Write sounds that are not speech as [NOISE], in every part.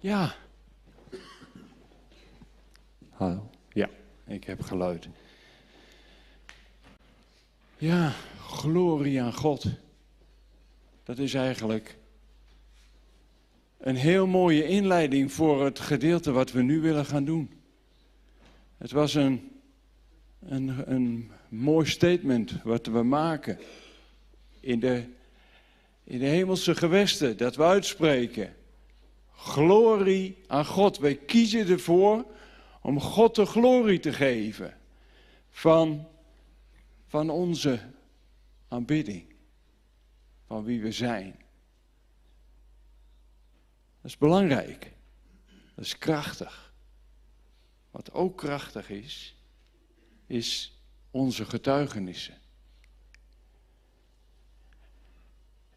Ja. Hallo. Ja, ik heb geluid. Ja, glorie aan God. Dat is eigenlijk een heel mooie inleiding voor het gedeelte wat we nu willen gaan doen. Het was een, een, een mooi statement wat we maken in de, in de hemelse gewesten, dat we uitspreken. Glorie aan God. Wij kiezen ervoor om God de glorie te geven van, van onze aanbidding, van wie we zijn. Dat is belangrijk. Dat is krachtig. Wat ook krachtig is, is onze getuigenissen.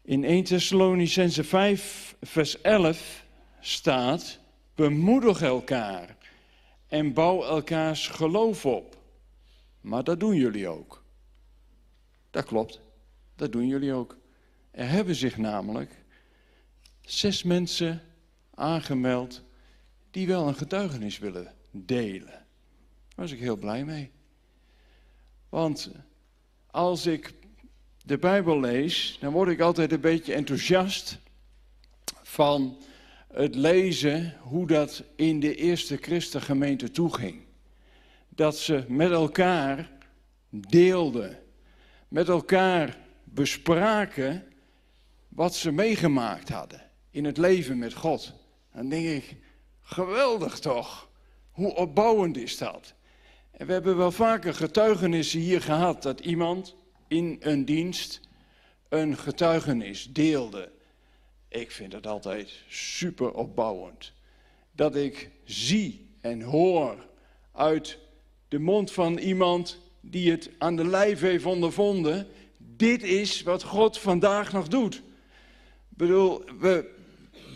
In 1 Thessalonicense 5, vers 11 staat: Bemoedig elkaar en bouw elkaars geloof op. Maar dat doen jullie ook. Dat klopt, dat doen jullie ook. Er hebben zich namelijk zes mensen aangemeld die wel een getuigenis willen delen. Daar was ik heel blij mee. Want als ik de Bijbel lees, dan word ik altijd een beetje enthousiast van het lezen hoe dat in de eerste christengemeente toeging. Dat ze met elkaar deelden, met elkaar bespraken wat ze meegemaakt hadden in het leven met God. Dan denk ik, geweldig toch? Hoe opbouwend is dat? En we hebben wel vaker getuigenissen hier gehad dat iemand in een dienst een getuigenis deelde. Ik vind het altijd super opbouwend. Dat ik zie en hoor uit de mond van iemand die het aan de lijf heeft ondervonden. Dit is wat God vandaag nog doet. Ik bedoel, we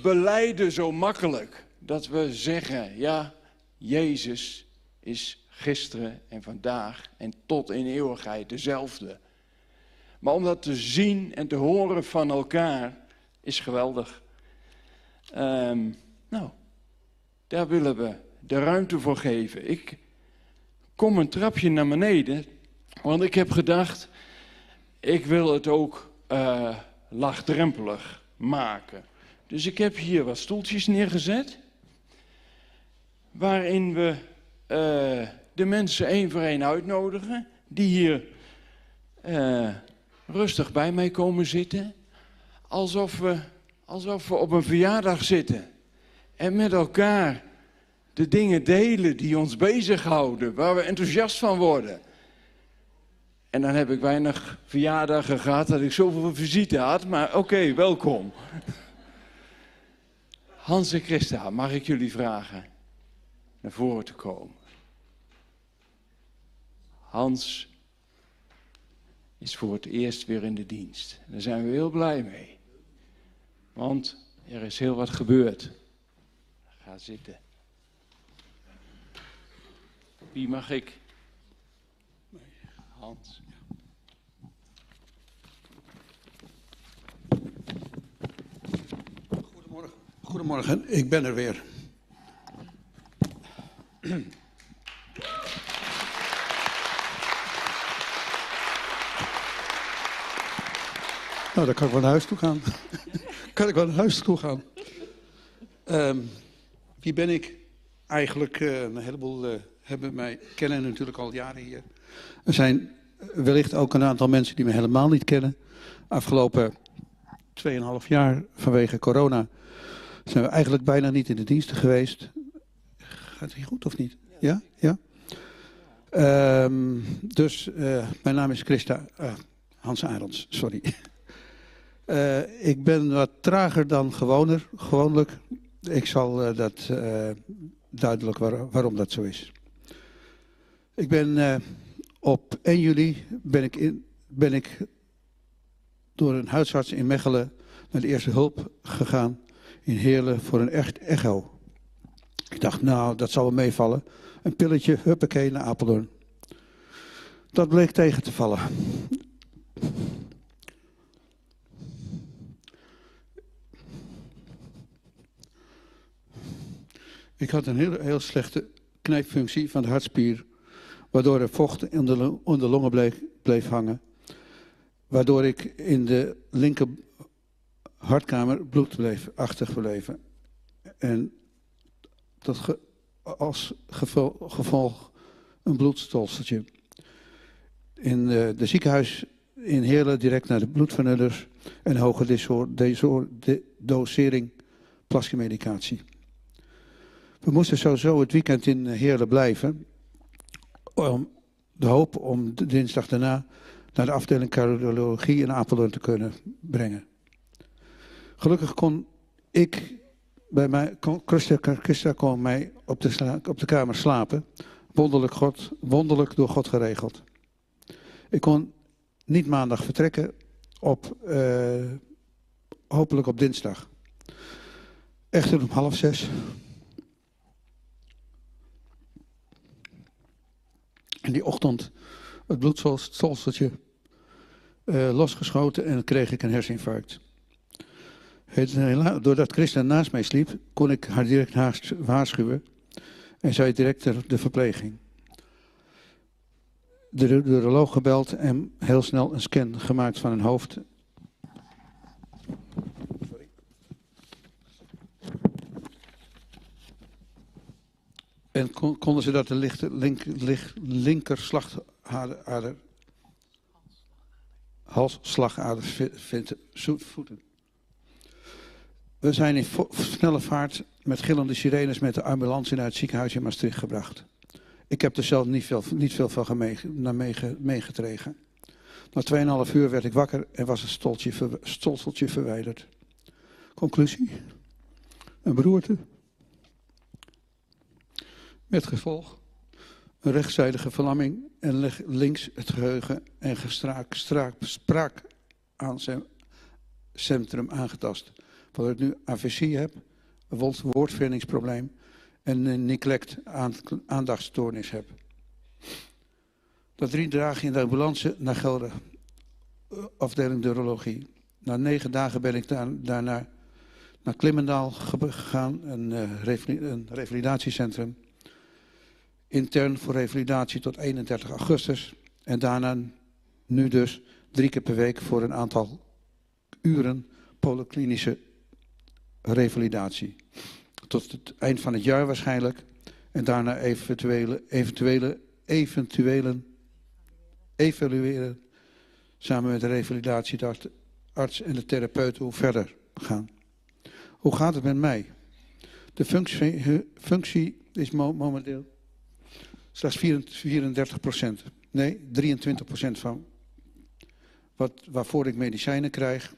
beleiden zo makkelijk dat we zeggen, ja, Jezus is gisteren en vandaag en tot in eeuwigheid dezelfde. Maar om dat te zien en te horen van elkaar is geweldig. Um, nou, daar willen we de ruimte voor geven. Ik kom een trapje naar beneden, want ik heb gedacht, ik wil het ook uh, laagdrempelig maken. Dus ik heb hier wat stoeltjes neergezet, waarin we uh, de mensen één voor één uitnodigen, die hier uh, rustig bij mij komen zitten, alsof we, alsof we op een verjaardag zitten en met elkaar de dingen delen die ons bezighouden, waar we enthousiast van worden. En dan heb ik weinig verjaardagen gehad dat ik zoveel visite had, maar oké, welkom. Hans en Christa, mag ik jullie vragen naar voren te komen? Hans is voor het eerst weer in de dienst. Daar zijn we heel blij mee. Want er is heel wat gebeurd. Ga zitten. Wie mag ik? Hans. Goedemorgen. Goedemorgen, ik ben er weer. Nou, dan kan ik wel naar huis toe gaan. [LAUGHS] kan ik wel naar huis toe gaan. Um, wie ben ik? Eigenlijk, uh, een heleboel uh, hebben mij, kennen natuurlijk al jaren hier. Er zijn wellicht ook een aantal mensen die me helemaal niet kennen. Afgelopen 2,5 jaar vanwege corona zijn we eigenlijk bijna niet in de diensten geweest. Gaat het hier goed of niet? Ja? Ja? Um, dus uh, mijn naam is Christa, Hans Arends, sorry. Uh, ik ben wat trager dan gewoner, gewoonlijk. Ik zal uh, dat uh, duidelijk waar, waarom dat zo is. Ik ben op 1 juli ben ik, in, ben ik door een huisarts in Mechelen naar de eerste hulp gegaan in Heerlen voor een echt echo. Ik dacht, nou, dat zal wel meevallen. Een pilletje, huppakee, naar Apeldoorn. Dat bleek tegen te vallen. Ik had een heel, heel slechte knijpfunctie van de hartspier, waardoor er vocht in de, in de longen bleef, hangen. Waardoor ik in de linker hartkamer bloed bleef achterbleven. En dat als gevolg, een bloedstolseltje. In de, de ziekenhuis in Heerlen direct naar de bloedvernullers en hoge dosering plasmamedicatie. We moesten sowieso het weekend in Heerlen blijven. Om de hoop om de dinsdag daarna naar de afdeling cardiologie in Apeldoorn te kunnen brengen. Gelukkig kon ik bij mij, Christa, kon mij op de, op de kamer slapen. Wonderlijk, God, wonderlijk door God geregeld. Ik kon niet maandag vertrekken, op, uh, hopelijk op dinsdag. Echter om half zes. En die ochtend het bloedstolseltje uh, losgeschoten en kreeg ik een herseninfarct. Doordat Christa naast mij sliep, kon ik haar direct waarschuwen en zei direct de verpleging. De neuroloog gebeld en heel snel een scan gemaakt van een hoofd. En kon, konden ze dat de lichte, link, link, linker slagader, halsslagader voeten. We zijn in snelle vaart met gillende sirenes met de ambulance naar het ziekenhuis in Maastricht gebracht. Ik heb er zelf niet veel, niet veel van meegekregen. Na 2,5 uur werd ik wakker en was het stoltje, verwijderd. Conclusie? Een beroerte. Met gevolg een rechtszijdige verlamming en links het geheugen en gestraak, straak, spraak aan zijn centrum aangetast. Waardoor ik nu AVC heb, een woordvindingsprobleem en een neglect aandachtstoornis heb. Dat drie dagen in de ambulance naar Gelder, eh, afdeling neurologie. Na negen dagen ben ik daarna naar Klimmendaal gegaan, een, uh, een revalidatiecentrum. Intern voor revalidatie tot 31 augustus. En daarna nu dus drie keer per week voor een aantal uren polyklinische revalidatie. Tot het eind van het jaar waarschijnlijk. En daarna eventuele, eventuele, eventuele evalueren samen met de revalidatiearts en de therapeut hoe verder gaan. Hoe gaat het met mij? De functie, functie is momenteel slechts 34 procent. Nee, 23 procent van wat, waarvoor ik medicijnen krijg.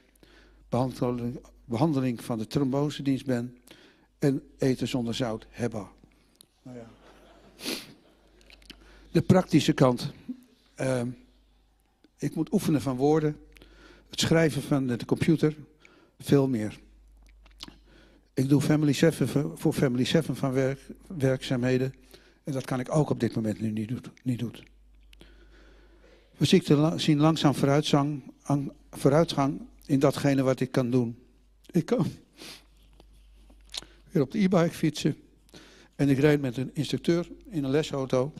Behandeling, behandeling van de trombosedienst ben en eten zonder zout hebben. Nou ja. De praktische kant. Uh, ik moet oefenen van woorden, het schrijven van de computer, veel meer. Ik doe Family 7 voor Family 7 van werk, werkzaamheden. En dat kan ik ook op dit moment nu niet. Niet doen. We zien langzaam vooruitgang in datgene wat ik kan doen. Ik kan weer op de e-bike fietsen. En ik rijd met een instructeur in een lesauto.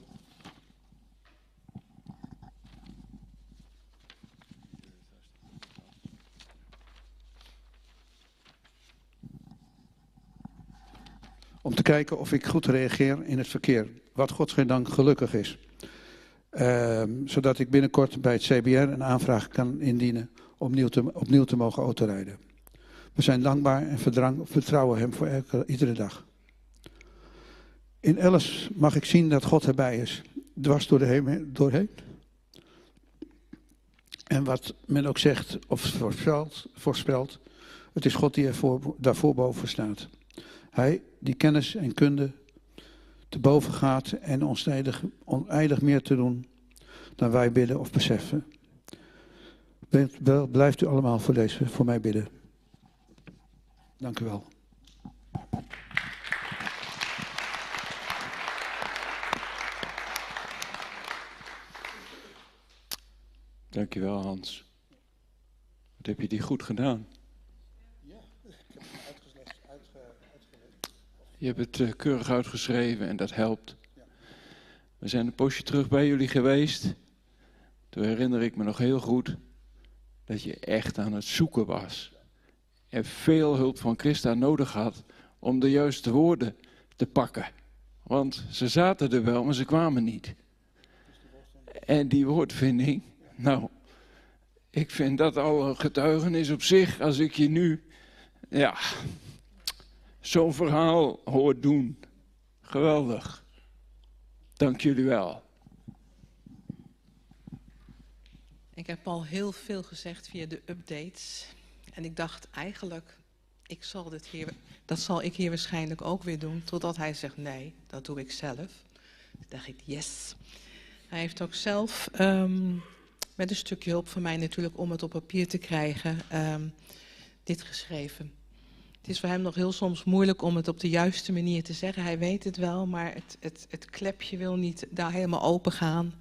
Kijken of ik goed reageer in het verkeer. Wat godsdank gelukkig is. Uh, zodat ik binnenkort bij het CBR een aanvraag kan indienen om opnieuw te, opnieuw te mogen autorijden. We zijn dankbaar en vertrouwen Hem voor elke, iedere dag. In alles mag ik zien dat God erbij is, dwars door de heen, doorheen. En wat men ook zegt of voorspelt, voorspelt het is God die er daarvoor boven staat. Die kennis en kunde te boven gaat en oneindig, oneindig meer te doen dan wij bidden of beseffen. Blijft u allemaal voor, deze, voor mij bidden. Dank u wel. Dank je wel, Hans. Wat heb je die goed gedaan? Ja, ik heb hem uitgelegd. Je hebt het uh, keurig uitgeschreven en dat helpt. We zijn een poosje terug bij jullie geweest. Toen herinner ik me nog heel goed dat je echt aan het zoeken was. En veel hulp van Christa nodig had om de juiste woorden te pakken. Want ze zaten er wel, maar ze kwamen niet. En die woordvinding, nou, ik vind dat al een getuigenis op zich als ik je nu, ja, zo'n verhaal hoor doen. Geweldig. Dank jullie wel. Ik heb al heel veel gezegd via de updates. En ik dacht eigenlijk, ik zal dit hier, dat zal ik hier waarschijnlijk ook weer doen. Totdat hij zegt, nee, dat doe ik zelf. Toen dacht ik, yes. Hij heeft ook zelf, um, met een stukje hulp van mij natuurlijk om het op papier te krijgen, um, dit geschreven. Het is voor hem nog heel soms moeilijk om het op de juiste manier te zeggen. Hij weet het wel, maar het, het, het klepje wil niet daar helemaal open gaan.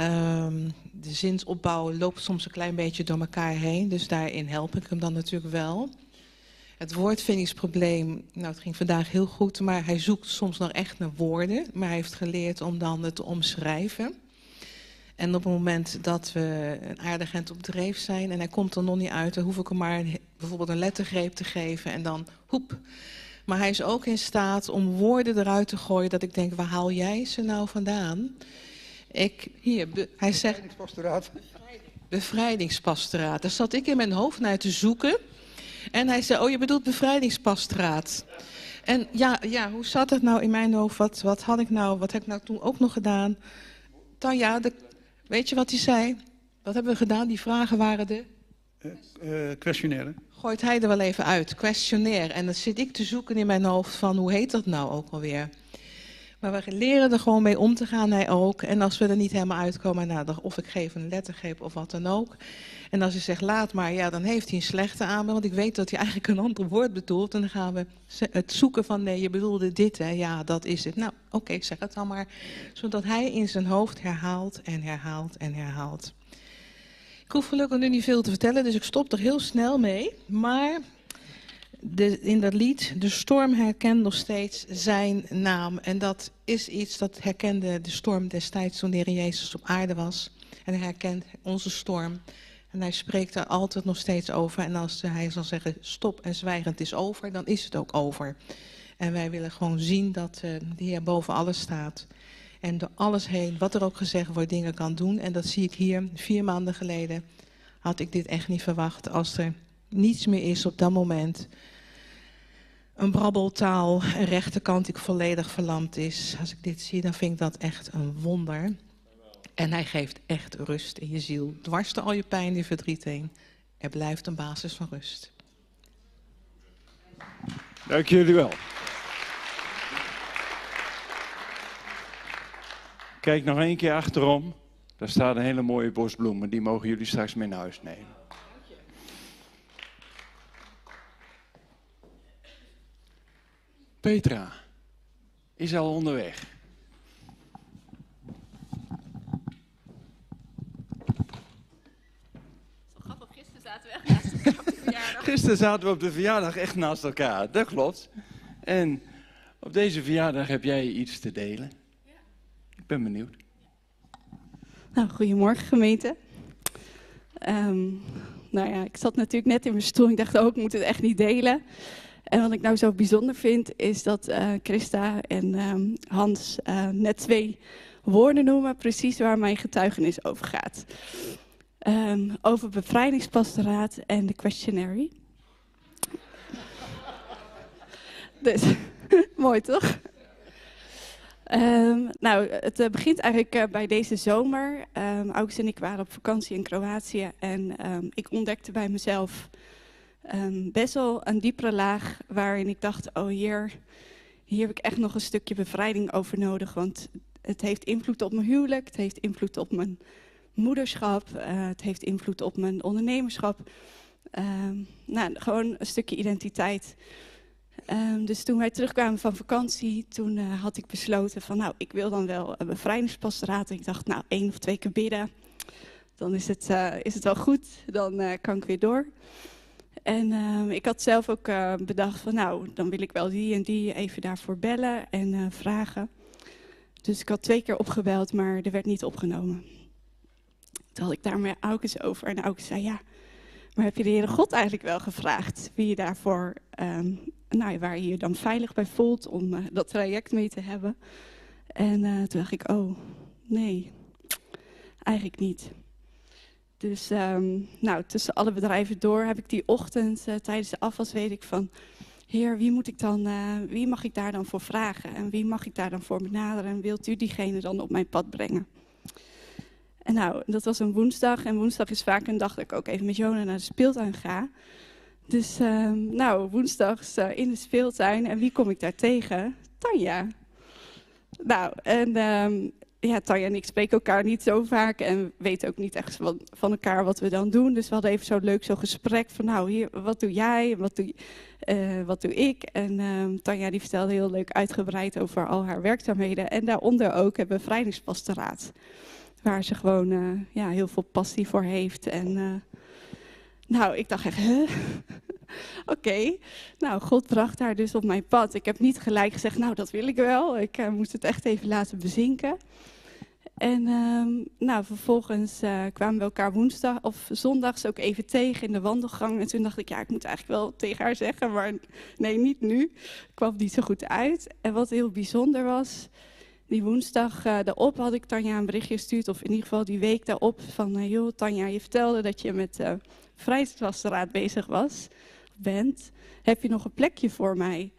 Um, de zinsopbouw loopt soms een klein beetje door elkaar heen. Dus daarin help ik hem dan natuurlijk wel. Het woordvindingsprobleem, nou het ging vandaag heel goed, maar hij zoekt soms nog echt naar woorden. Maar hij heeft geleerd om dan het te omschrijven. En op het moment dat we een aardig eind op dreef zijn en hij komt er nog niet uit, dan hoef ik hem maar bijvoorbeeld een lettergreep te geven en dan hoep. Maar hij is ook in staat om woorden eruit te gooien dat ik denk, waar haal jij ze nou vandaan? Ik, hier, hij zegt... Bevrijdingspastoraat. Bevrijdingspastoraat. Daar zat ik in mijn hoofd naar te zoeken. En hij zei, oh je bedoelt bevrijdingspastoraat. En ja, ja, hoe zat het nou in mijn hoofd? Wat, wat had ik nou, wat heb ik nou toen ook nog gedaan? Tanja, de, weet je wat hij zei? Wat hebben we gedaan? Die vragen waren de... Uh, uh, questionnaire. Gooit hij er wel even uit, questionnaire. En dan zit ik te zoeken in mijn hoofd van, hoe heet dat nou ook alweer? Maar we leren er gewoon mee om te gaan, hij ook. En als we er niet helemaal uitkomen, nou, of ik geef een lettergreep of wat dan ook. En als hij zegt laat maar, ja, dan heeft hij een slechte aanbod. Want ik weet dat hij eigenlijk een ander woord bedoelt. En dan gaan we het zoeken van nee, je bedoelde dit, hè? Ja, dat is het. Nou, oké, okay, zeg het dan maar. Zodat hij in zijn hoofd herhaalt en herhaalt en herhaalt. Ik hoef gelukkig nu niet veel te vertellen, dus ik stop er heel snel mee. Maar de, in dat lied, de storm herkent nog steeds zijn naam. En dat is iets dat herkende de storm destijds toen de Heer Jezus op aarde was. En hij herkent onze storm. En hij spreekt daar altijd nog steeds over. En als hij zal zeggen stop en zwijgend is over, dan is het ook over. En wij willen gewoon zien dat uh, de Heer boven alles staat. En door alles heen, wat er ook gezegd wordt, dingen kan doen. En dat zie ik hier, vier maanden geleden, had ik dit echt niet verwacht. Als er niets meer is op dat moment. Een brabbeltaal, een rechterkant die volledig verlamd is. Als ik dit zie, dan vind ik dat echt een wonder. En hij geeft echt rust in je ziel. Dwarste al je pijn en verdriet heen. Er blijft een basis van rust. Dank jullie wel. Kijk nog één keer achterom. Daar staat een hele mooie bosbloemen. Die mogen jullie straks mee naar huis nemen. Petra is al onderweg. Gisteren zaten we echt naast elkaar op de verjaardag. Gisteren zaten we op de verjaardag echt naast elkaar, dat klopt. En op deze verjaardag heb jij iets te delen. Ja. Ik ben benieuwd. Nou, goedemorgen gemeente. Um, nou ja, ik zat natuurlijk net in mijn stoel. Ik dacht ook, oh, ik moet het echt niet delen. En wat ik nou zo bijzonder vind, is dat uh, Christa en um, Hans uh, net twee woorden noemen, precies waar mijn getuigenis over gaat. Um, over bevrijdingspastoraat en de questionary. dus, [LAUGHS] mooi toch? Um, nou, het uh, begint eigenlijk bij deze zomer. Um, en ik waren op vakantie in Kroatië en ik ontdekte bij mezelf best wel een diepere laag waarin ik dacht, oh hier, hier heb ik echt nog een stukje bevrijding over nodig, want het heeft invloed op mijn huwelijk, het heeft invloed op mijn moederschap, uh, het heeft invloed op mijn ondernemerschap. nou, gewoon een stukje identiteit. Um, dus toen wij terugkwamen van vakantie, toen uh, had ik besloten van nou, ik wil dan wel een bevrijdingspastoraat. En ik dacht, nou, één of twee keer bidden, dan is het, uh, is het wel goed, dan kan ik weer door. En ehm, ik had zelf ook eh, bedacht van nou, dan wil ik wel die en die even daarvoor bellen en eh, vragen. Dus ik had twee keer opgebeld, maar er werd niet opgenomen. Toen had ik daar met Aukes over en Aukes zei ja, maar heb je de Heere God eigenlijk wel gevraagd wie je daarvoor, ehm, nou, waar je je dan veilig bij voelt om eh, dat traject mee te hebben? En toen dacht ik, oh nee, eigenlijk niet. Dus ehm, nou, tussen alle bedrijven door heb ik die ochtend uh, tijdens de afwas weet ik van... Heer, wie, moet ik dan, uh, wie mag ik daar dan voor vragen? En wie mag ik daar dan voor benaderen? En wilt u diegene dan op mijn pad brengen? En nou, dat was een woensdag. En woensdag is vaak een dag dat ik ook even met Jona naar de speeltuin ga. Dus um, nou, woensdags in de speeltuin. En wie kom ik daar tegen? Tanja. Nou, en um, ja, Tanja en ik spreken elkaar niet zo vaak en weten ook niet echt van, van elkaar wat we dan doen. Dus we hadden even zo leuk zo'n gesprek van nou, hier, wat doe jij, wat doe, uh, wat doe ik? En uh, Tanja die vertelde heel leuk uitgebreid over al haar werkzaamheden. En daaronder ook hebben we vrijdingspastoraat, waar ze gewoon uh, ja, heel veel passie voor heeft. En uh, nou, ik dacht echt? [LAUGHS] Oké, nou, God bracht haar dus op mijn pad. Ik heb niet gelijk gezegd, nou, dat wil ik wel. Ik uh, moest het echt even laten bezinken. En uh, nou, vervolgens uh, kwamen we elkaar woensdag of zondags ook even tegen in de wandelgang. En toen dacht ik, ja, ik moet eigenlijk wel tegen haar zeggen, maar nee, niet nu. kwam niet zo goed uit. En wat heel bijzonder was, die woensdag uh, daarop had ik Tanja een berichtje gestuurd, of in ieder geval die week daarop, van, joh, Tanja, je vertelde dat je met uh, bezig was bent, heb je nog een plekje voor mij?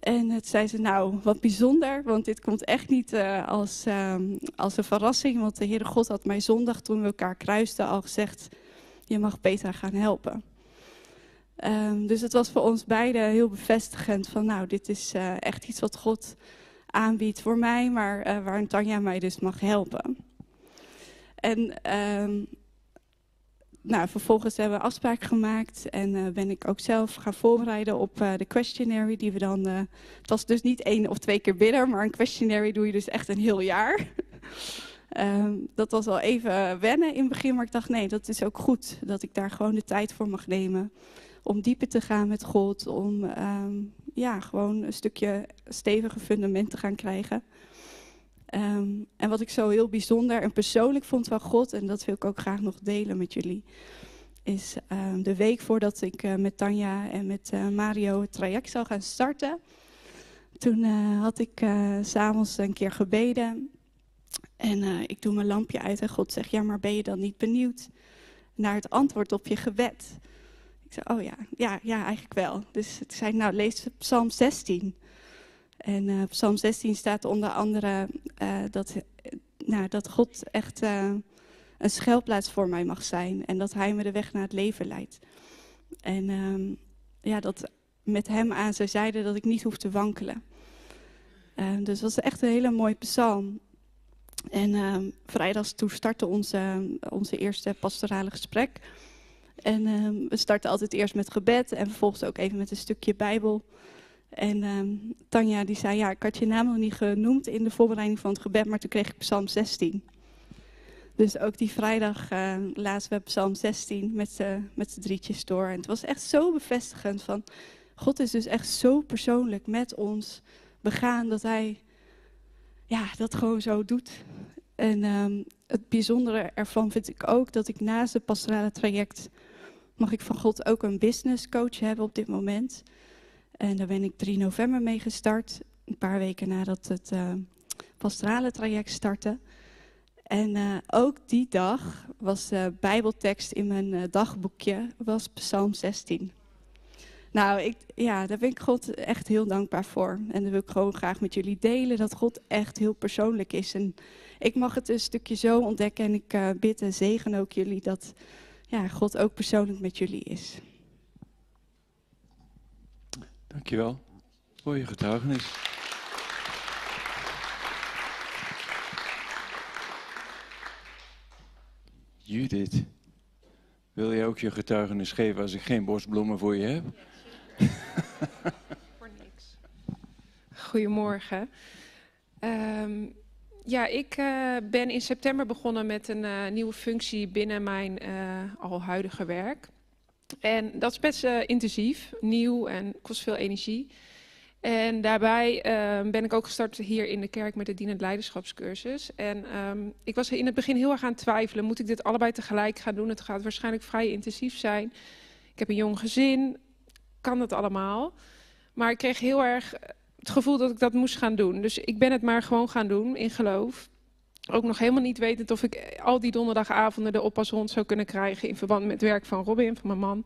En het zei ze, nou, wat bijzonder, want dit komt echt niet uh, als, uh, als een verrassing. Want de Heere God had mij zondag, toen we elkaar kruisten, al gezegd, je mag Petra gaan helpen. Um, dus het was voor ons beiden heel bevestigend van, nou, dit is uh, echt iets wat God aanbiedt voor mij, maar uh, waar Tanja mij dus mag helpen. En um, nou, vervolgens hebben we afspraak gemaakt en uh, ben ik ook zelf gaan voorbereiden op uh, de questionnaire die we dan... Uh, het was dus niet één of twee keer bidden, maar een questionnaire doe je dus echt een heel jaar. um, [LAUGHS] dat was wel even wennen in het begin, maar ik dacht nee, dat is ook goed. Dat ik daar gewoon de tijd voor mag nemen om dieper te gaan met God. Om um, ja, gewoon een stukje stevige fundament te gaan krijgen. Um, en wat ik zo heel bijzonder en persoonlijk vond van God, en dat wil ik ook graag nog delen met jullie, is um, de week voordat ik uh, met Tanja en met uh, Mario het traject zou gaan starten. Toen uh, had ik s'avonds een keer gebeden en ik doe mijn lampje uit en God zegt, ja maar ben je dan niet benieuwd naar het antwoord op je gebed? Ik zei, oh ja, ja, ja eigenlijk wel. Dus ik zei, nou lees Psalm 16. En uh, Psalm 16 staat onder andere uh, dat, nou, dat God echt uh, een schuilplaats voor mij mag zijn. En dat hij me de weg naar het leven leidt. En um, ja, dat met hem aan zijn zijde dat ik niet hoef te wankelen. dus dat was echt een hele mooie psalm. En ehm, vrijdags toen startte onze, onze eerste pastorale gesprek. En we starten altijd eerst met gebed en vervolgens ook even met een stukje Bijbel. En um, Tanja die zei, ja, ik had je naam nog niet genoemd in de voorbereiding van het gebed, maar toen kreeg ik Psalm 16. Dus ook die vrijdag uh, lazen we Psalm 16 met z'n met drietjes door. En het was echt zo bevestigend van, God is dus echt zo persoonlijk met ons begaan dat hij ja, dat gewoon zo doet. En um, het bijzondere ervan vind ik ook dat ik naast het pastorale traject mag ik van God ook een business coach hebben op dit moment. En daar ben ik 3 november mee gestart. Een paar weken nadat het uh, pastorale traject startte. En uh, ook die dag was de bijbeltekst in mijn uh, dagboekje, was Psalm 16. Nou, ik, ja, daar ben ik God echt heel dankbaar voor. En dat wil ik gewoon graag met jullie delen, dat God echt heel persoonlijk is. En ik mag het een stukje zo ontdekken en ik bid en zegen ook jullie dat ja, God ook persoonlijk met jullie is. Dankjewel voor je getuigenis. Judith, wil je ook je getuigenis geven als ik geen bosbloemen voor je heb? Voor niks. Goedemorgen. Um, ja, ik uh, ben in september begonnen met een uh, nieuwe functie binnen mijn uh, al huidige werk. En dat is best uh, intensief, nieuw en kost veel energie. En daarbij uh, ben ik ook gestart hier in de kerk met de dienend leiderschapscursus. En um, ik was in het begin heel erg aan het twijfelen. Moet ik dit allebei tegelijk gaan doen? Het gaat waarschijnlijk vrij intensief zijn. Ik heb een jong gezin. Kan dat allemaal? Maar ik kreeg heel erg het gevoel dat ik dat moest gaan doen. Dus ik ben het maar gewoon gaan doen in geloof. Ook nog helemaal niet wetend of ik al die donderdagavonden de oppas rond zou kunnen krijgen in verband met het werk van Robin, van mijn man.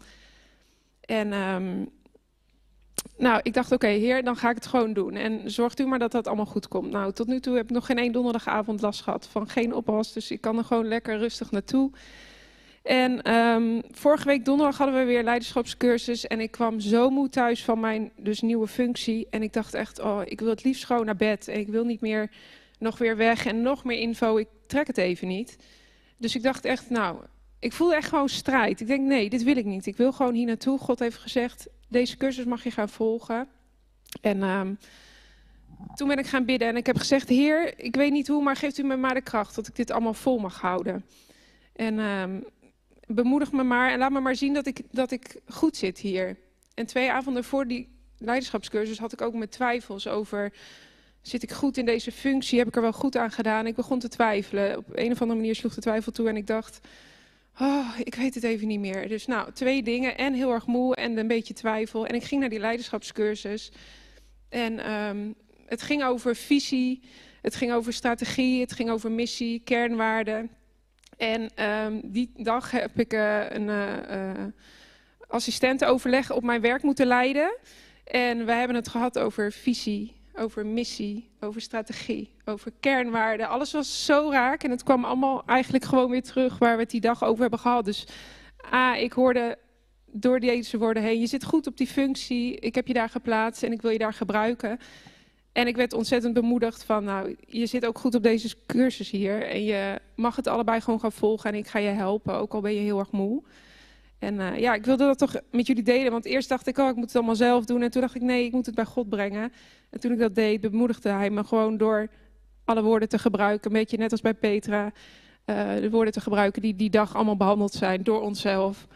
En um, nou, ik dacht, oké, heer, dan ga ik het gewoon doen. En zorgt u maar dat dat allemaal goed komt. Nou, tot nu toe heb ik nog geen één donderdagavond last gehad van geen oppas. Dus ik kan er gewoon lekker rustig naartoe. En um, vorige week donderdag hadden we weer leiderschapscursus. En ik kwam zo moe thuis van mijn dus nieuwe functie. En ik dacht echt, oh, ik wil het liefst gewoon naar bed. En ik wil niet meer nog weer weg en nog meer info. Ik trek het even niet. Dus ik dacht echt, nou, ik voelde echt gewoon strijd. Ik denk, nee, dit wil ik niet. Ik wil gewoon hier naartoe. God heeft gezegd, deze cursus mag je gaan volgen. En um, toen ben ik gaan bidden en ik heb gezegd, Heer, ik weet niet hoe, maar geeft u me maar de kracht dat ik dit allemaal vol mag houden. En um, bemoedig me maar en laat me maar zien dat ik, dat ik goed zit hier. En twee avonden voor die leiderschapscursus had ik ook mijn twijfels over... Zit ik goed in deze functie? Heb ik er wel goed aan gedaan? Ik begon te twijfelen. Op een of andere manier sloeg de twijfel toe en ik dacht... Oh, ik weet het even niet meer. Dus nou, twee dingen. En heel erg moe en een beetje twijfel. En ik ging naar die leiderschapscursus. En um, het ging over visie, het ging over strategie, het ging over missie, kernwaarden. En um, die dag heb ik uh, een uh, op mijn werk moeten leiden. En we hebben het gehad over visie, over missie, over strategie, over kernwaarden. Alles was zo raak en het kwam allemaal eigenlijk gewoon weer terug waar we het die dag over hebben gehad. Dus A, ik hoorde door deze woorden heen, je zit goed op die functie, ik heb je daar geplaatst en ik wil je daar gebruiken. En ik werd ontzettend bemoedigd van, nou, je zit ook goed op deze cursus hier en je mag het allebei gewoon gaan volgen en ik ga je helpen, ook al ben je heel erg moe. En uh, ja, ik wilde dat toch met jullie delen, want eerst dacht ik, oh, ik moet het allemaal zelf doen. En toen dacht ik, nee, ik moet het bij God brengen. En toen ik dat deed, bemoedigde hij me gewoon door alle woorden te gebruiken. Een beetje net als bij Petra. Uh, de woorden te gebruiken die die dag allemaal behandeld zijn door onszelf.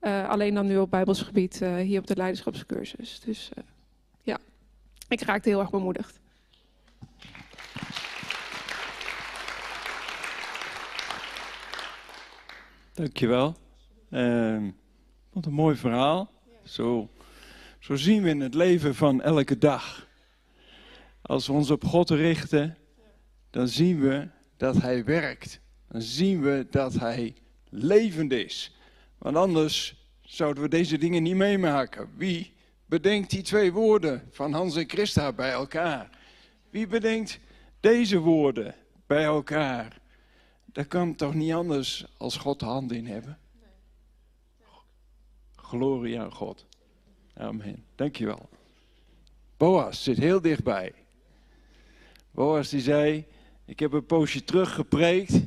Uh, alleen dan nu op Bijbels gebied, hier op de leiderschapscursus. Dus ja, ik raakte heel erg bemoedigd. Dankjewel. Uh, wat een mooi verhaal. Zo, zo zien we in het leven van elke dag. Als we ons op God richten, dan zien we dat Hij werkt. Dan zien we dat Hij levend is. Want anders zouden we deze dingen niet meemaken. Wie bedenkt die twee woorden van Hans en Christa bij elkaar? Wie bedenkt deze woorden bij elkaar? Dat kan toch niet anders als God de hand in hebben? Glorie aan God. Amen. Dankjewel. Boas zit heel dichtbij. Boas die zei, ik heb een poosje terug gepreekt.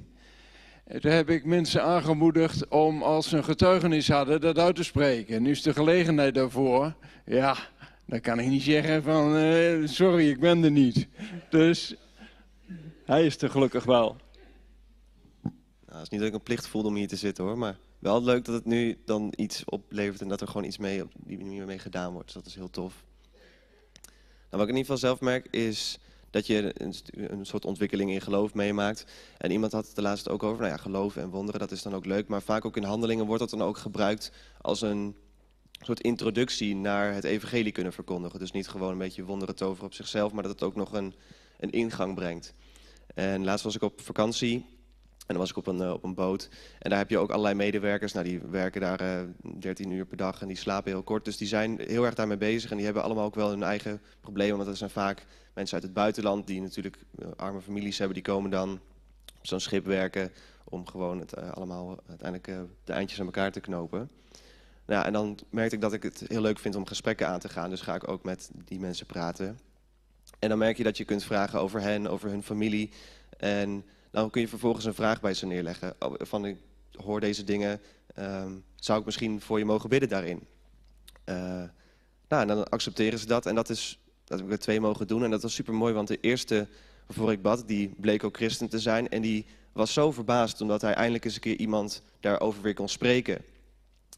En toen heb ik mensen aangemoedigd om als ze een getuigenis hadden dat uit te spreken. Nu is de gelegenheid daarvoor. Ja, dan kan ik niet zeggen van uh, sorry, ik ben er niet. Dus hij is er gelukkig wel. Nou, het is niet dat ik een plicht voelde om hier te zitten hoor, maar wel leuk dat het nu dan iets oplevert en dat er gewoon iets mee op die manier mee gedaan wordt. Dus dat is heel tof. Nou, wat ik in ieder geval zelf merk is dat je een, een, soort ontwikkeling in geloof meemaakt. En iemand had het de laatste ook over, nou ja, geloof en wonderen, dat is dan ook leuk. Maar vaak ook in handelingen wordt dat dan ook gebruikt als een soort introductie naar het evangelie kunnen verkondigen. Dus niet gewoon een beetje wonderen toveren op zichzelf, maar dat het ook nog een, een ingang brengt. En laatst was ik op vakantie en dan was ik op een, uh, op een boot. En daar heb je ook allerlei medewerkers. Nou, die werken daar uh, eh, 13 uur per dag en die slapen heel kort. Dus die zijn heel erg daarmee bezig. En die hebben allemaal ook wel hun eigen problemen. Want dat zijn vaak mensen uit het buitenland die natuurlijk uh, arme families hebben. Die komen dan op zo'n schip werken om gewoon het allemaal uiteindelijk de eindjes aan elkaar te knopen. Nou, en dan merkte ik dat ik het heel leuk vind om gesprekken aan te gaan. Dus ga ik ook met die mensen praten. En dan merk je dat je kunt vragen over hen, over hun familie. En dan kun je vervolgens een vraag bij ze neerleggen. Oh, van ik hoor deze dingen, um, zou ik misschien voor je mogen bidden daarin? Uh, nou, en dan accepteren ze dat. En dat is, dat heb ik er twee mogen doen. En dat was super mooi, want de eerste waarvoor ik bad, die bleek ook christen te zijn. En die was zo verbaasd, omdat hij eindelijk eens een keer iemand daarover weer kon spreken.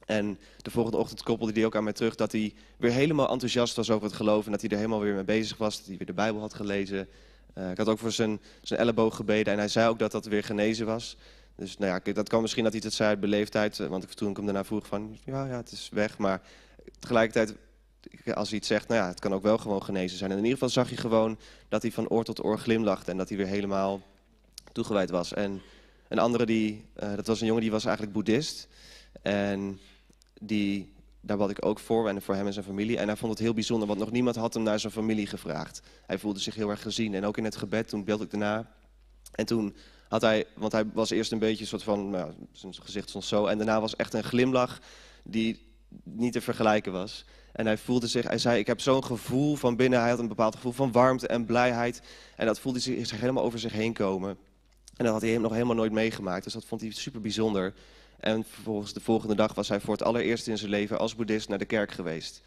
En de volgende ochtend koppelde hij ook aan mij terug dat hij weer helemaal enthousiast was over het geloof. En dat hij er helemaal weer mee bezig was. Dat hij weer de Bijbel had gelezen. Uh, ik had ook voor zijn, zijn elleboog gebeden. En hij zei ook dat dat weer genezen was. Dus nou ja, dat kan misschien dat hij het zei uit beleefdheid. Want ik, toen ik hem daarna vroeg van, ja, ja, het is weg. Maar tegelijkertijd, als hij iets zegt, nou ja, het kan ook wel gewoon genezen zijn. En in ieder geval zag je gewoon dat hij van oor tot oor glimlachte. En dat hij weer helemaal toegewijd was. En een andere, die, uh, dat was een jongen die was eigenlijk boeddhist. En die, daar bad ik ook voor, en voor hem en zijn familie. En hij vond het heel bijzonder, want nog niemand had hem naar zijn familie gevraagd. Hij voelde zich heel erg gezien. En ook in het gebed, toen beeld ik daarna. En toen had hij, want hij was eerst een beetje een soort van, nou, zijn gezicht stond zo. En daarna was echt een glimlach die niet te vergelijken was. En hij voelde zich, hij zei, ik heb zo'n gevoel van binnen. Hij had een bepaald gevoel van warmte en blijheid. En dat voelde zich, zich helemaal over zich heen komen. En dat had hij nog helemaal nooit meegemaakt. Dus dat vond hij super bijzonder. En vervolgens de volgende dag was hij voor het allereerst in zijn leven als boeddhist naar de kerk geweest.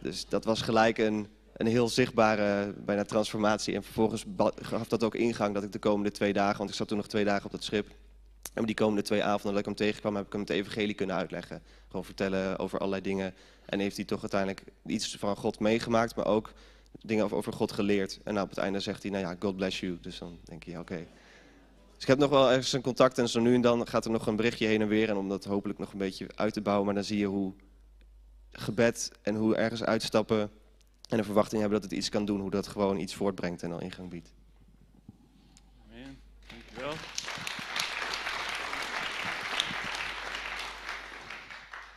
Dus dat was gelijk een, een heel zichtbare bijna transformatie. En vervolgens gaf dat ook ingang dat ik de komende twee dagen, want ik zat toen nog twee dagen op dat schip. En die komende twee avonden dat ik hem tegenkwam, heb ik hem het evangelie kunnen uitleggen. Gewoon vertellen over allerlei dingen. En heeft hij toch uiteindelijk iets van God meegemaakt, maar ook dingen over God geleerd. En nou, op het einde zegt hij, nou ja, God bless you. Dus dan denk je, oké. Dus ik heb nog wel ergens een contact en zo nu en dan gaat er nog een berichtje heen en weer. En om dat hopelijk nog een beetje uit te bouwen. Maar dan zie je hoe gebed en hoe ergens uitstappen en een verwachting hebben dat het iets kan doen. Hoe dat gewoon iets voortbrengt en al ingang biedt. Amen. Dankjewel.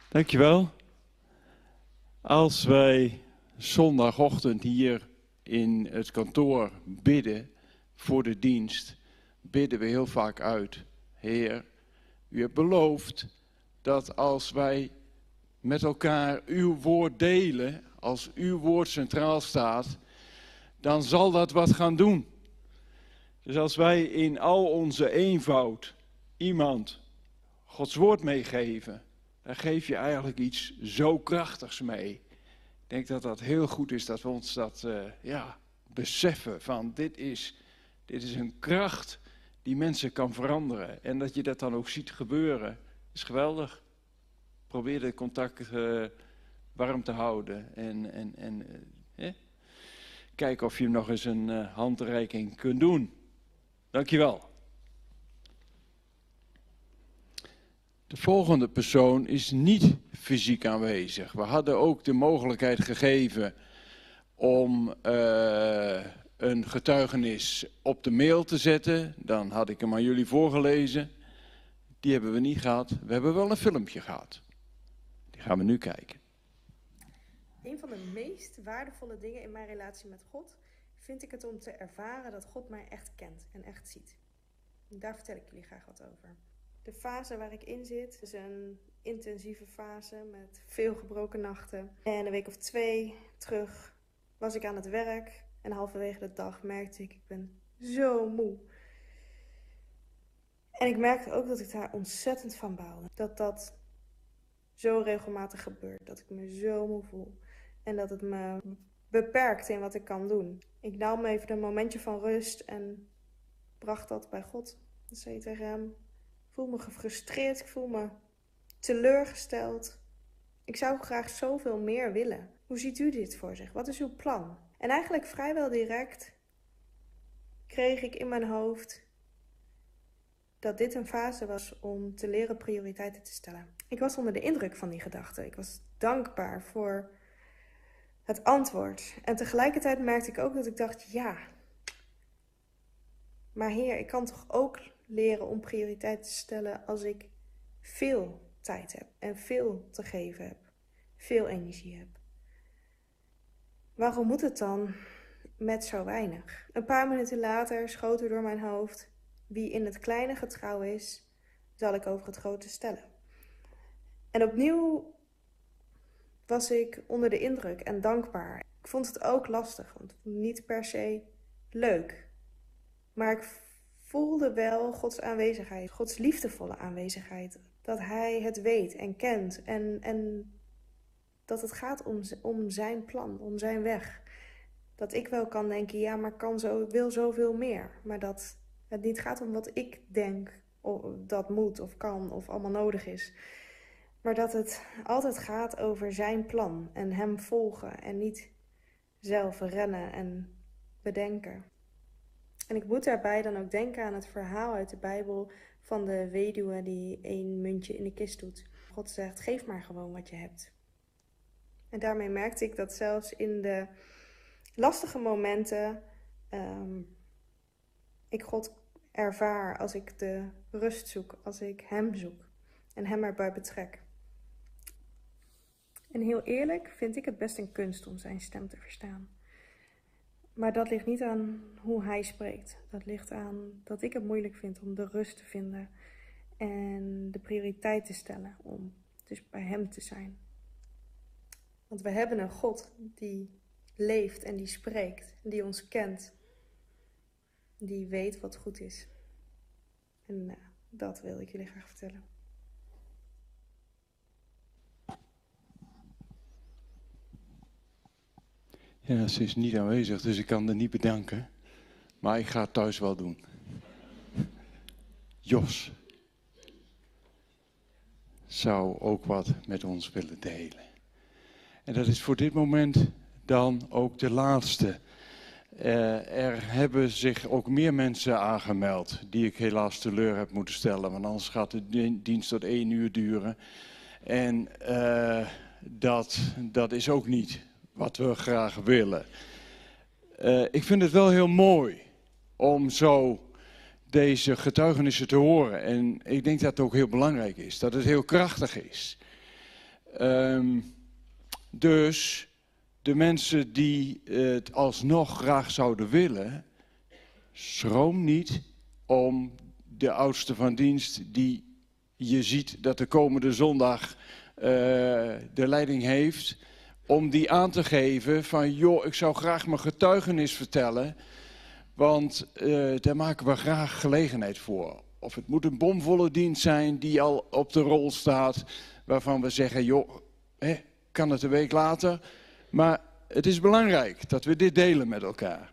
Dankjewel. Als wij zondagochtend hier in het kantoor bidden voor de dienst bidden we heel vaak uit. Heer, u hebt beloofd dat als wij met elkaar uw woord delen, als uw woord centraal staat, dan zal dat wat gaan doen. Dus als wij in al onze eenvoud iemand Gods woord meegeven, dan geef je eigenlijk iets zo krachtigs mee. Ik denk dat dat heel goed is dat we ons dat uh, ja, beseffen van dit is, dit is een kracht die mensen kan veranderen. En dat je dat dan ook ziet gebeuren, is geweldig. Probeer het contact uh, warm te houden. En, en, en uh, kijk of je nog eens een uh, handreiking kunt doen. Dankjewel. De volgende persoon is niet fysiek aanwezig. We hadden ook de mogelijkheid gegeven om een getuigenis op de mail te zetten. Dan had ik hem aan jullie voorgelezen. Die hebben we niet gehad. We hebben wel een filmpje gehad. Die gaan we nu kijken. Een van de meest waardevolle dingen in mijn relatie met God vind ik het om te ervaren dat God mij echt kent en echt ziet. Daar vertel ik jullie graag wat over. De fase waar ik in zit is een intensieve fase met veel gebroken nachten. En een week of twee terug was ik aan het werk en halverwege de dag merkte ik, ik ben zo moe. En ik merkte ook dat ik daar ontzettend van bouwde. Dat dat zo regelmatig gebeurt. Dat ik me zo moe voel. En dat het me beperkt in wat ik kan doen. Ik nam even een momentje van rust en bracht dat bij God. Dan zei tegen hem, ik voel me gefrustreerd, ik voel me teleurgesteld. Ik zou graag zoveel meer willen. Hoe ziet u dit voor zich? Wat is uw plan? En eigenlijk vrijwel direct kreeg ik in mijn hoofd dat dit een fase was om te leren prioriteiten te stellen. Ik was onder de indruk van die gedachte. Ik was dankbaar voor het antwoord. En tegelijkertijd merkte ik ook dat ik dacht: ja, maar Heer, ik kan toch ook leren om prioriteiten te stellen als ik veel tijd heb en veel te geven heb, veel energie heb. Waarom moet het dan met zo weinig? Een paar minuten later schoot er door mijn hoofd: wie in het kleine getrouw is, zal ik over het grote stellen. En opnieuw was ik onder de indruk en dankbaar. Ik vond het ook lastig, want niet per se leuk. Maar ik voelde wel Gods aanwezigheid, Gods liefdevolle aanwezigheid. Dat Hij het weet en kent en, en dat het gaat om, om zijn plan, om zijn weg. Dat ik wel kan denken, ja, maar kan zo, wil zoveel meer. Maar dat het niet gaat om wat ik denk of dat moet of kan of allemaal nodig is. Maar dat het altijd gaat over zijn plan en hem volgen en niet zelf rennen en bedenken. En ik moet daarbij dan ook denken aan het verhaal uit de Bijbel van de weduwe die één muntje in de kist doet. God zegt: geef maar gewoon wat je hebt. En daarmee merkte ik dat zelfs in de lastige momenten um, ik God ervaar als ik de rust zoek, als ik Hem zoek en Hem erbij betrek. En heel eerlijk vind ik het best een kunst om Zijn stem te verstaan. Maar dat ligt niet aan hoe Hij spreekt. Dat ligt aan dat ik het moeilijk vind om de rust te vinden en de prioriteit te stellen om dus bij Hem te zijn. Want we hebben een God die leeft en die spreekt, die ons kent, die weet wat goed is. En uh, dat wil ik jullie graag vertellen. Ja, ze is niet aanwezig, dus ik kan haar niet bedanken. Maar ik ga het thuis wel doen. [LAUGHS] Jos zou ook wat met ons willen delen. En dat is voor dit moment dan ook de laatste. Uh, er hebben zich ook meer mensen aangemeld die ik helaas teleur heb moeten stellen. Want anders gaat de dienst tot één uur duren. En uh, dat, dat is ook niet wat we graag willen. Uh, ik vind het wel heel mooi om zo deze getuigenissen te horen. En ik denk dat het ook heel belangrijk is, dat het heel krachtig is. Um, dus de mensen die het alsnog graag zouden willen, schroom niet om de oudste van dienst, die je ziet dat de komende zondag uh, de leiding heeft, om die aan te geven van joh, ik zou graag mijn getuigenis vertellen, want uh, daar maken we graag gelegenheid voor. Of het moet een bomvolle dienst zijn die al op de rol staat, waarvan we zeggen joh, hè, kan het een week later, maar het is belangrijk dat we dit delen met elkaar.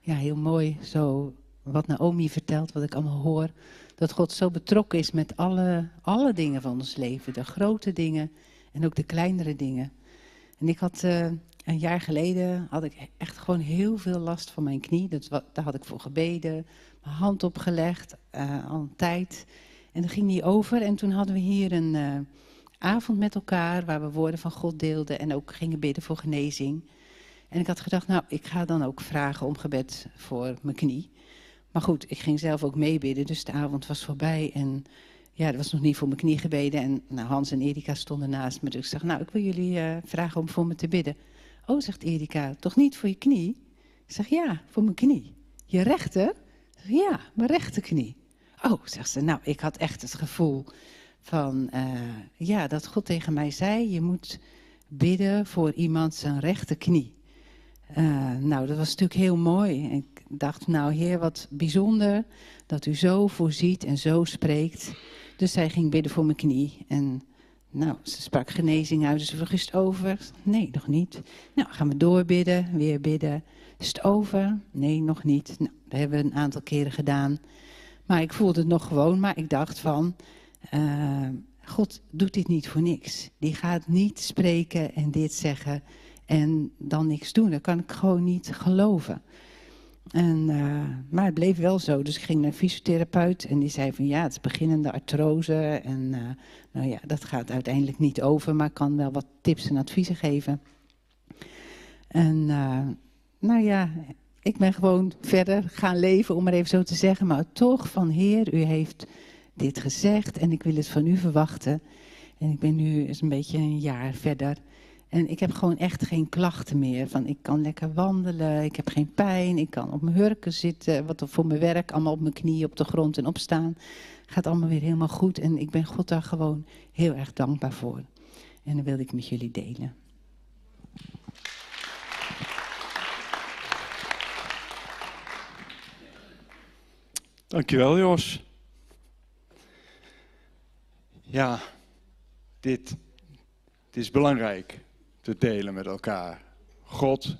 Ja, heel mooi. Zo wat Naomi vertelt, wat ik allemaal hoor. Dat God zo betrokken is met alle, alle dingen van ons leven. De grote dingen en ook de kleinere dingen. En ik had uh, een jaar geleden had ik echt gewoon heel veel last van mijn knie. Dat, daar had ik voor gebeden, mijn hand opgelegd, uh, al een tijd. En dat ging niet over. En toen hadden we hier een uh, avond met elkaar waar we woorden van God deelden en ook gingen bidden voor genezing. En ik had gedacht, nou, ik ga dan ook vragen om gebed voor mijn knie. Maar goed, ik ging zelf ook meebidden, dus de avond was voorbij. En ja, er was nog niet voor mijn knie gebeden. En nou, Hans en Erika stonden naast me. Dus ik zeg, nou, ik wil jullie uh, vragen om voor me te bidden. Oh, zegt Erika, toch niet voor je knie? Ik zeg, ja, voor mijn knie. Je rechter? Zeg, ja, mijn rechterknie. Oh, zegt ze, nou, ik had echt het gevoel van, uh, ja, dat God tegen mij zei, je moet bidden voor iemand zijn rechterknie. Uh, nou, dat was natuurlijk heel mooi. Ik dacht, nou heer, wat bijzonder dat u zo voorziet en zo spreekt. Dus zij ging bidden voor mijn knie. En nou, ze sprak genezing uit, dus vroeg, is het over? Nee, nog niet. Nou, gaan we doorbidden, weer bidden. Is het over? Nee, nog niet. Nou, dat hebben we een aantal keren gedaan. Maar ik voelde het nog gewoon, maar ik dacht van, uh, God doet dit niet voor niks. Die gaat niet spreken en dit zeggen en dan niks doen. Dat kan ik gewoon niet geloven. En, uh, maar het bleef wel zo. Dus ik ging naar een fysiotherapeut en die zei van ja, het is beginnende artrose. En uh, nou ja, dat gaat uiteindelijk niet over, maar kan wel wat tips en adviezen geven. En uh, nou ja, ik ben gewoon verder gaan leven, om maar even zo te zeggen. Maar toch van Heer, u heeft dit gezegd en ik wil het van u verwachten. En ik ben nu eens een beetje een jaar verder. En ik heb gewoon echt geen klachten meer. Van ik kan lekker wandelen, ik heb geen pijn, ik kan op mijn hurken zitten. Wat voor mijn werk, allemaal op mijn knieën op de grond en opstaan. Gaat allemaal weer helemaal goed. En ik ben God daar gewoon heel erg dankbaar voor. En dat wilde ik met jullie delen. Dankjewel, Jos. Ja, dit, dit is belangrijk te delen met elkaar. God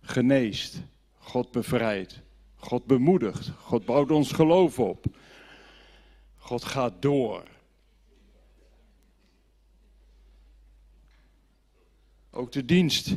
geneest, God bevrijdt, God bemoedigt, God bouwt ons geloof op. God gaat door. Ook de dienst